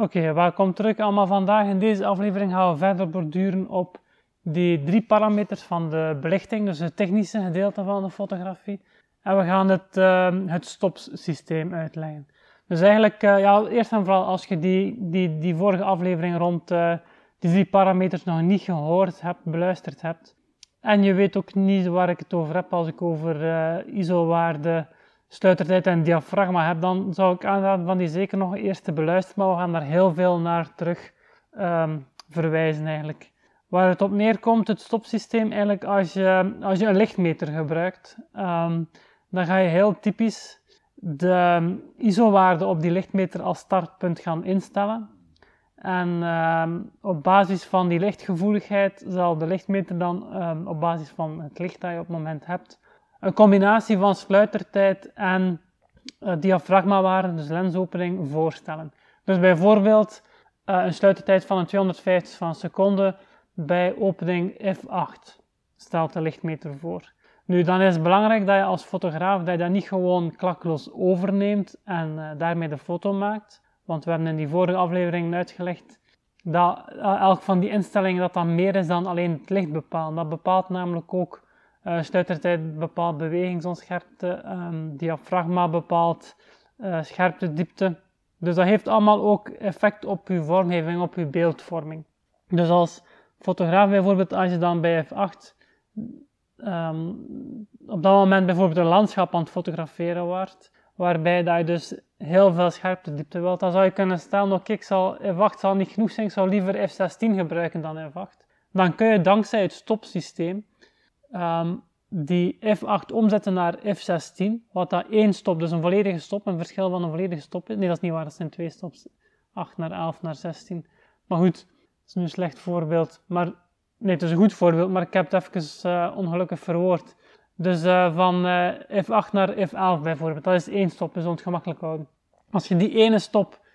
Oké, welkom terug allemaal vandaag. In deze aflevering gaan we verder borduren op die drie parameters van de belichting, dus het technische gedeelte van de fotografie. En we gaan het, uh, het stopsysteem uitleggen. Dus eigenlijk, uh, ja, eerst en vooral als je die, die, die vorige aflevering rond uh, die drie parameters nog niet gehoord hebt, beluisterd hebt, en je weet ook niet waar ik het over heb als ik over uh, Sluitertijd en diafragma heb, dan zou ik aanraden van die zeker nog eerst te beluisteren, maar we gaan daar heel veel naar terug um, verwijzen eigenlijk. Waar het op neerkomt, het stopsysteem, eigenlijk als je, als je een lichtmeter gebruikt, um, dan ga je heel typisch de ISO-waarde op die lichtmeter als startpunt gaan instellen. En um, op basis van die lichtgevoeligheid zal de lichtmeter dan op basis van het licht dat je op het moment hebt, een combinatie van sluitertijd en uh, diafragmawaarde, dus lensopening, voorstellen. Dus bijvoorbeeld uh, een sluitertijd van een 250 van seconde bij opening f8 stelt de lichtmeter voor. Nu, dan is het belangrijk dat je als fotograaf dat je dat niet gewoon klakloos overneemt en uh, daarmee de foto maakt. Want we hebben in die vorige aflevering uitgelegd dat elk van die instellingen dat dan meer is dan alleen het licht bepaalt. Dat bepaalt namelijk ook uh, bepaalt bewegingsonscherpte, um, diafragma bepaalt uh, scherpte, diepte. Dus dat heeft allemaal ook effect op uw vormgeving, op uw beeldvorming. Dus als fotograaf bijvoorbeeld, als je dan bij F8 um, op dat moment bijvoorbeeld een landschap aan het fotograferen waart, waarbij dat je dus heel veel scherpte diepte wilt, dan zou je kunnen stellen, oké, ik zal F8 zal niet genoeg zijn, ik zal liever F16 gebruiken dan F8. Dan kun je dankzij het stopsysteem um, die F8 omzetten naar F16, wat dat één stop, dus een volledige stop, een verschil van een volledige stop is. Nee, dat is niet waar, dat zijn twee stops, 8 naar 11 naar 16. Maar goed, dat is nu een slecht voorbeeld. Maar, nee, het is een goed voorbeeld, maar ik heb het even uh, ongelukkig verwoord. Dus uh, van uh, F8 naar F11 bijvoorbeeld, dat is één stop, dus ongemakkelijk houden. Als je die ene stop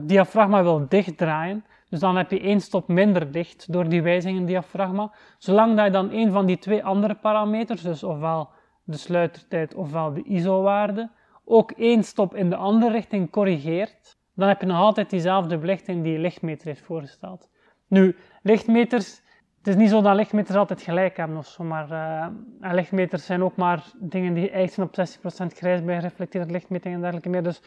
diafragma wil dichtdraaien, dus dan heb je één stop minder dicht door die wijziging in diafragma. Zolang dat je dan een van die twee andere parameters, dus ofwel de sluitertijd ofwel de ISO-waarde, ook één stop in de andere richting corrigeert, dan heb je nog altijd diezelfde belichting die je lichtmeter heeft voorgesteld. Nu, lichtmeters, het is niet zo dat lichtmeters altijd gelijk hebben of zo, maar uh, lichtmeters zijn ook maar dingen die eigen op 60% grijs bij gereflecteerde lichtmetingen en dergelijke meer. Dus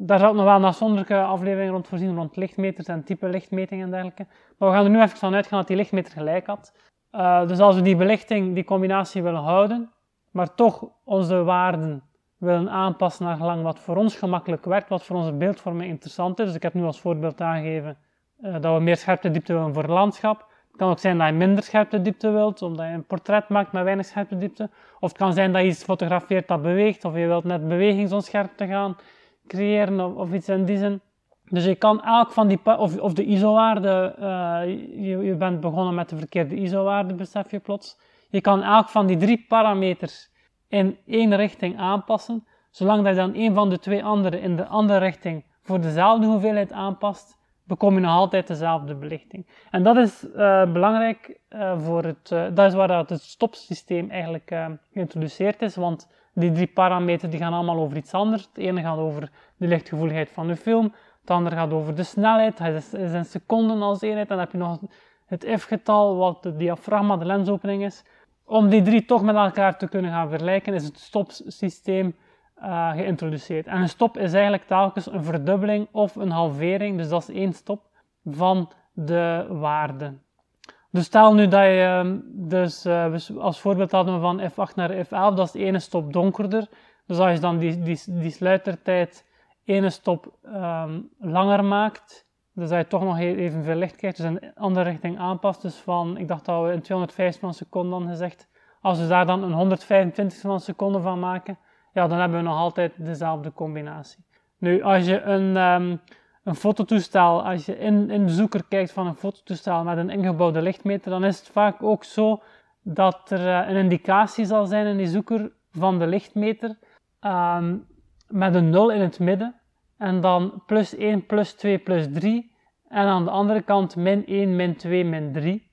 daar zal nog wel een afzonderlijke aflevering rond voorzien, rond lichtmeters en type lichtmetingen en dergelijke. Maar we gaan er nu even van uitgaan dat die lichtmeter gelijk had. Uh, dus als we die belichting, die combinatie willen houden, maar toch onze waarden willen aanpassen naar gelang wat voor ons gemakkelijk werkt, wat voor onze beeldvorming interessant is. Dus ik heb nu als voorbeeld aangegeven uh, dat we meer scherpte diepte willen voor landschap. Het kan ook zijn dat je minder scherpte diepte wilt, omdat je een portret maakt met weinig scherpte diepte. Of het kan zijn dat je iets fotografeert dat beweegt, of je wilt net bewegingsonscherpte gaan creëren of, iets in die zin. Dus je kan elk van die, of, of de ISO-waarde, uh, je, bent begonnen met de verkeerde ISO-waarde, besef je plots. Je kan elk van die drie parameters in één richting aanpassen, zolang dat je dan een van de twee andere in de andere richting voor dezelfde hoeveelheid aanpast, bekom je nog altijd dezelfde belichting. En dat is uh, belangrijk uh, voor het, dat is waar het stopsysteem eigenlijk geïntroduceerd is, want die drie parameters die gaan allemaal over iets anders. Het ene gaat over de lichtgevoeligheid van de film, het andere gaat over de snelheid, het is in seconden als eenheid. Dan heb je nog het f-getal, wat de diafragma, de lensopening is. Om die drie toch met elkaar te kunnen gaan vergelijken, is het stopsysteem uh, geïntroduceerd. En een stop is eigenlijk telkens een verdubbeling of een halvering, dus dat is één stop, van de waarde. Dus stel nu dat je, ehm, dus uh, als voorbeeld hadden we van F8 naar F11, dat is de ene stop donkerder. Dus als je dan die, die, die sluitertijd ene stop um, langer maakt, dus dat je toch nog evenveel licht krijgt, dus een andere richting aanpast. Dus van, ik dacht dat we een 250 van seconde dan gezegd, als we daar dan een 125 van seconde van maken, ja, dan hebben we nog altijd dezelfde combinatie. Nu, als je een, um, een fototoestel, als je in, in de zoeker kijkt van een fototoestel met een ingebouwde lichtmeter, dan is het vaak ook zo dat er uh, een indicatie zal zijn in die zoeker van de lichtmeter um, met een 0 in het midden en dan plus 1, plus 2, plus 3 en aan de andere kant min 1, min 2, min 3.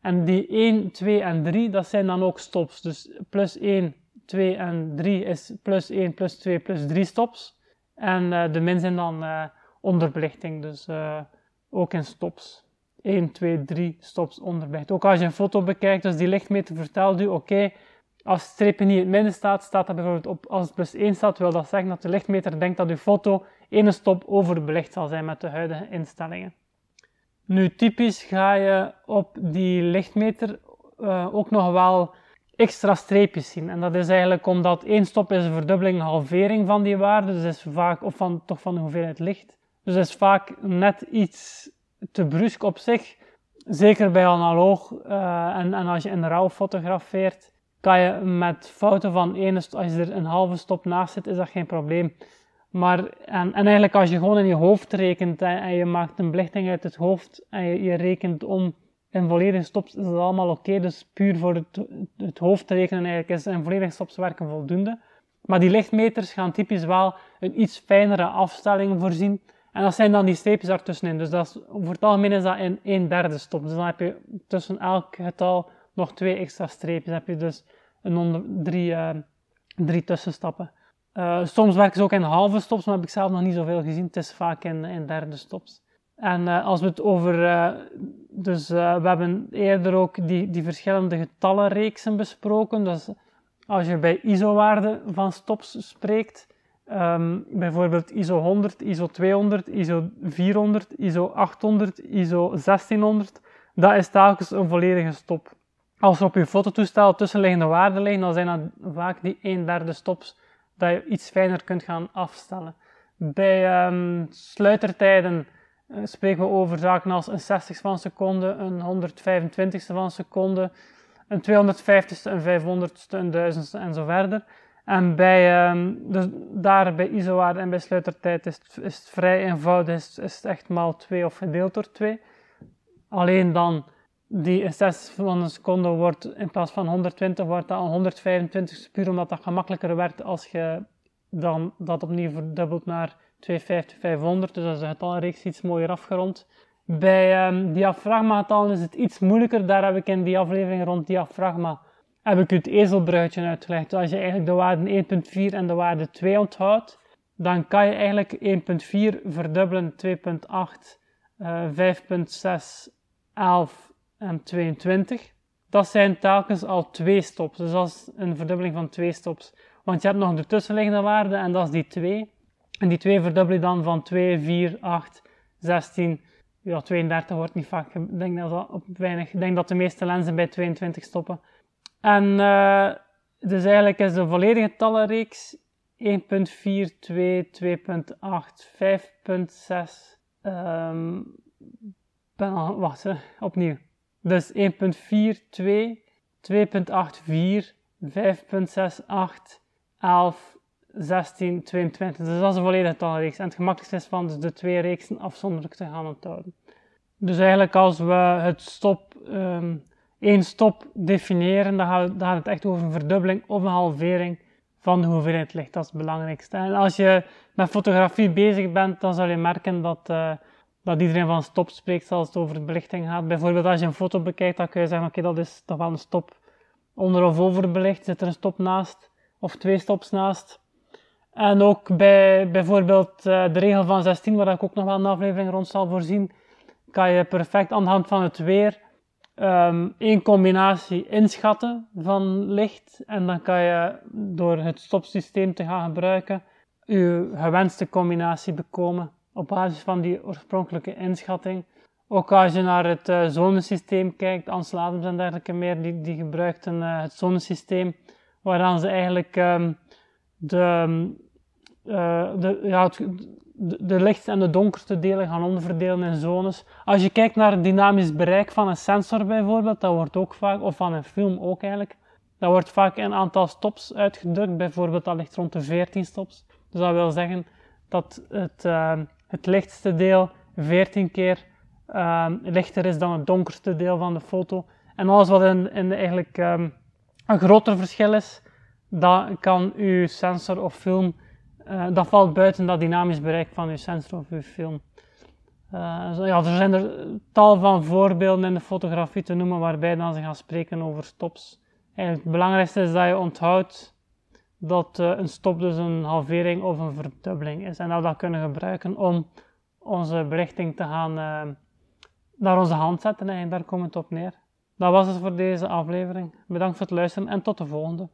En die 1, 2 en 3, dat zijn dan ook stops. Dus plus 1, 2 en 3 is plus 1, plus 2, plus 3 stops. En uh, de min zijn dan uh, onderbelichting. Dus ook in stops. 1, 2, 3 stops onderbelicht. Ook als je een foto bekijkt, dus die lichtmeter vertelt u, oké, als het streepje niet in het midden staat, staat dat bijvoorbeeld op, als het plus 1 staat, wil dat zeggen dat de lichtmeter denkt dat uw foto één stop overbelicht zal zijn met de huidige instellingen. Nu, typisch ga je op die lichtmeter uh, ook nog wel extra streepjes zien. En dat is eigenlijk omdat één stop is een verdubbeling, een halvering van die waarde, dus is vaak, of van, toch van de hoeveelheid licht. Dus is vaak net iets te brusk op zich. Zeker bij analoog uh, en, en als je in RAW fotografeert, kan je met fouten van één, als je er een halve stop naast zit, is dat geen probleem. Maar, en, en eigenlijk als je gewoon in je hoofd rekent en, je maakt een belichting uit het hoofd en je, je rekent om in volledige stops, is dat allemaal oké. Dus puur voor het, het hoofd rekenen eigenlijk is een volledige stops werken voldoende. Maar die lichtmeters gaan typisch wel een iets fijnere afstelling voorzien. En dat zijn dan die streepjes daartussenin. Dus dat is, voor het algemeen is dat in een derde stop. Dus dan heb je tussen elk getal nog twee extra streepjes. heb je dus een onder, drie, uh, drie tussenstappen. Uh, soms werken ze ook in halve stops, maar heb ik zelf nog niet zoveel gezien. Het is vaak in, in derde stops. En uh, als we het over, dus we hebben eerder ook die, die verschillende getallenreeksen besproken. Dus als je bij ISO-waarden van stops spreekt, um, bijvoorbeeld ISO 100, ISO 200, ISO 400, ISO 800, ISO 1600, dat is telkens een volledige stop. Als er op je fototoestel tussenliggende waarden liggen, dan zijn dat vaak die 1 derde stops dat je iets fijner kunt gaan afstellen. Bij um, sluitertijden uh, spreken we over zaken als een 60 van seconde, een 125ste van seconde, een 250ste, een 500ste, een 1000ste en zo verder. En bij, um, dus daar bij ISO-waarde en bij sluitertijd is het, is vrij eenvoudig, is, is het echt maal 2 of gedeeld door 2. Alleen dan die in 6 van een seconde wordt in plaats van 120 wordt dat 125 puur omdat dat gemakkelijker werkt als je dan dat opnieuw verdubbelt naar 250, 500. Dus dat is de getallenreeks iets mooier afgerond. Bij um, diafragma-getallen is het iets moeilijker. Daar heb ik in die aflevering rond diafragma heb ik u het ezelbruidje uitgelegd. Als je eigenlijk de waarde 1.4 en de waarde 2 onthoudt, dan kan je eigenlijk 1.4 verdubbelen 2.8, uh, 5.6, 11 en 22. Dat zijn telkens al twee stops. Dus dat is een verdubbeling van twee stops. Want je hebt nog de tussenliggende waarde en dat is die 2. En die 2 verdubbel je dan van 2, 4, 8, 16. Ja, 32 wordt niet vaak. Ik denk dat dat op weinig. Ik denk dat de meeste lenzen bij 22 stoppen. En uh, dus eigenlijk is de volledige tallenreeks 1.4, 2, 2.8, 5.6. Um, wacht, opnieuw. Dus 1.42, 2.84, 5.68, 11, 16, 22. Dus dat is een volledige talreeks. En het gemakkelijkste is van dus de twee reeksen afzonderlijk te gaan onthouden. Dus eigenlijk als we het stop, um, één stop definiëren, dan gaat, het echt over een verdubbeling of een halvering van de hoeveelheid licht. Dat is het belangrijkste. En als je met fotografie bezig bent, dan zal je merken dat... Uh, dat iedereen van stop spreekt als het over belichting gaat. Bijvoorbeeld als je een foto bekijkt, dan kun je zeggen, oké, dat is toch wel een stop onder of over belicht. Zit er een stop naast, of twee stops naast. En ook bij bijvoorbeeld uh, de regel van 16, waar ik ook nog wel een aflevering rond zal voorzien, kan je perfect aan de hand van het weer um, één combinatie inschatten van licht. En dan kan je door het stopsysteem te gaan gebruiken, je gewenste combinatie bekomen op basis van die oorspronkelijke inschatting. Ook als je naar het uh, zonesysteem kijkt, Ansel Adams en dergelijke meer, die, die gebruikten uh, het zonesysteem, waaraan ze eigenlijk um, de, uh, de, ja, de, lichtste en de donkerste delen gaan onderverdelen in zones. Als je kijkt naar het dynamisch bereik van een sensor bijvoorbeeld, dat wordt ook vaak, of van een film ook eigenlijk, dat wordt vaak een aantal stops uitgedrukt, bijvoorbeeld dat ligt rond de 14 stops. Dus dat wil zeggen dat het, uh, het lichtste deel 14 keer uh, lichter is dan het donkerste deel van de foto. En alles wat in, in eigenlijk um, een groter verschil is, dat kan uw sensor of film, uh, dat valt buiten dat dynamisch bereik van uw sensor of uw film. Uh, ja, er zijn er tal van voorbeelden in de fotografie te noemen waarbij dan ze gaan spreken over stops. Eigenlijk het belangrijkste is dat je onthoudt dat uh, een stop dus een halvering of een verdubbeling is. En dat we dat kunnen gebruiken om onze belichting te gaan naar onze hand zetten en daar komt het op neer. Dat was het voor deze aflevering. Bedankt voor het luisteren en tot de volgende.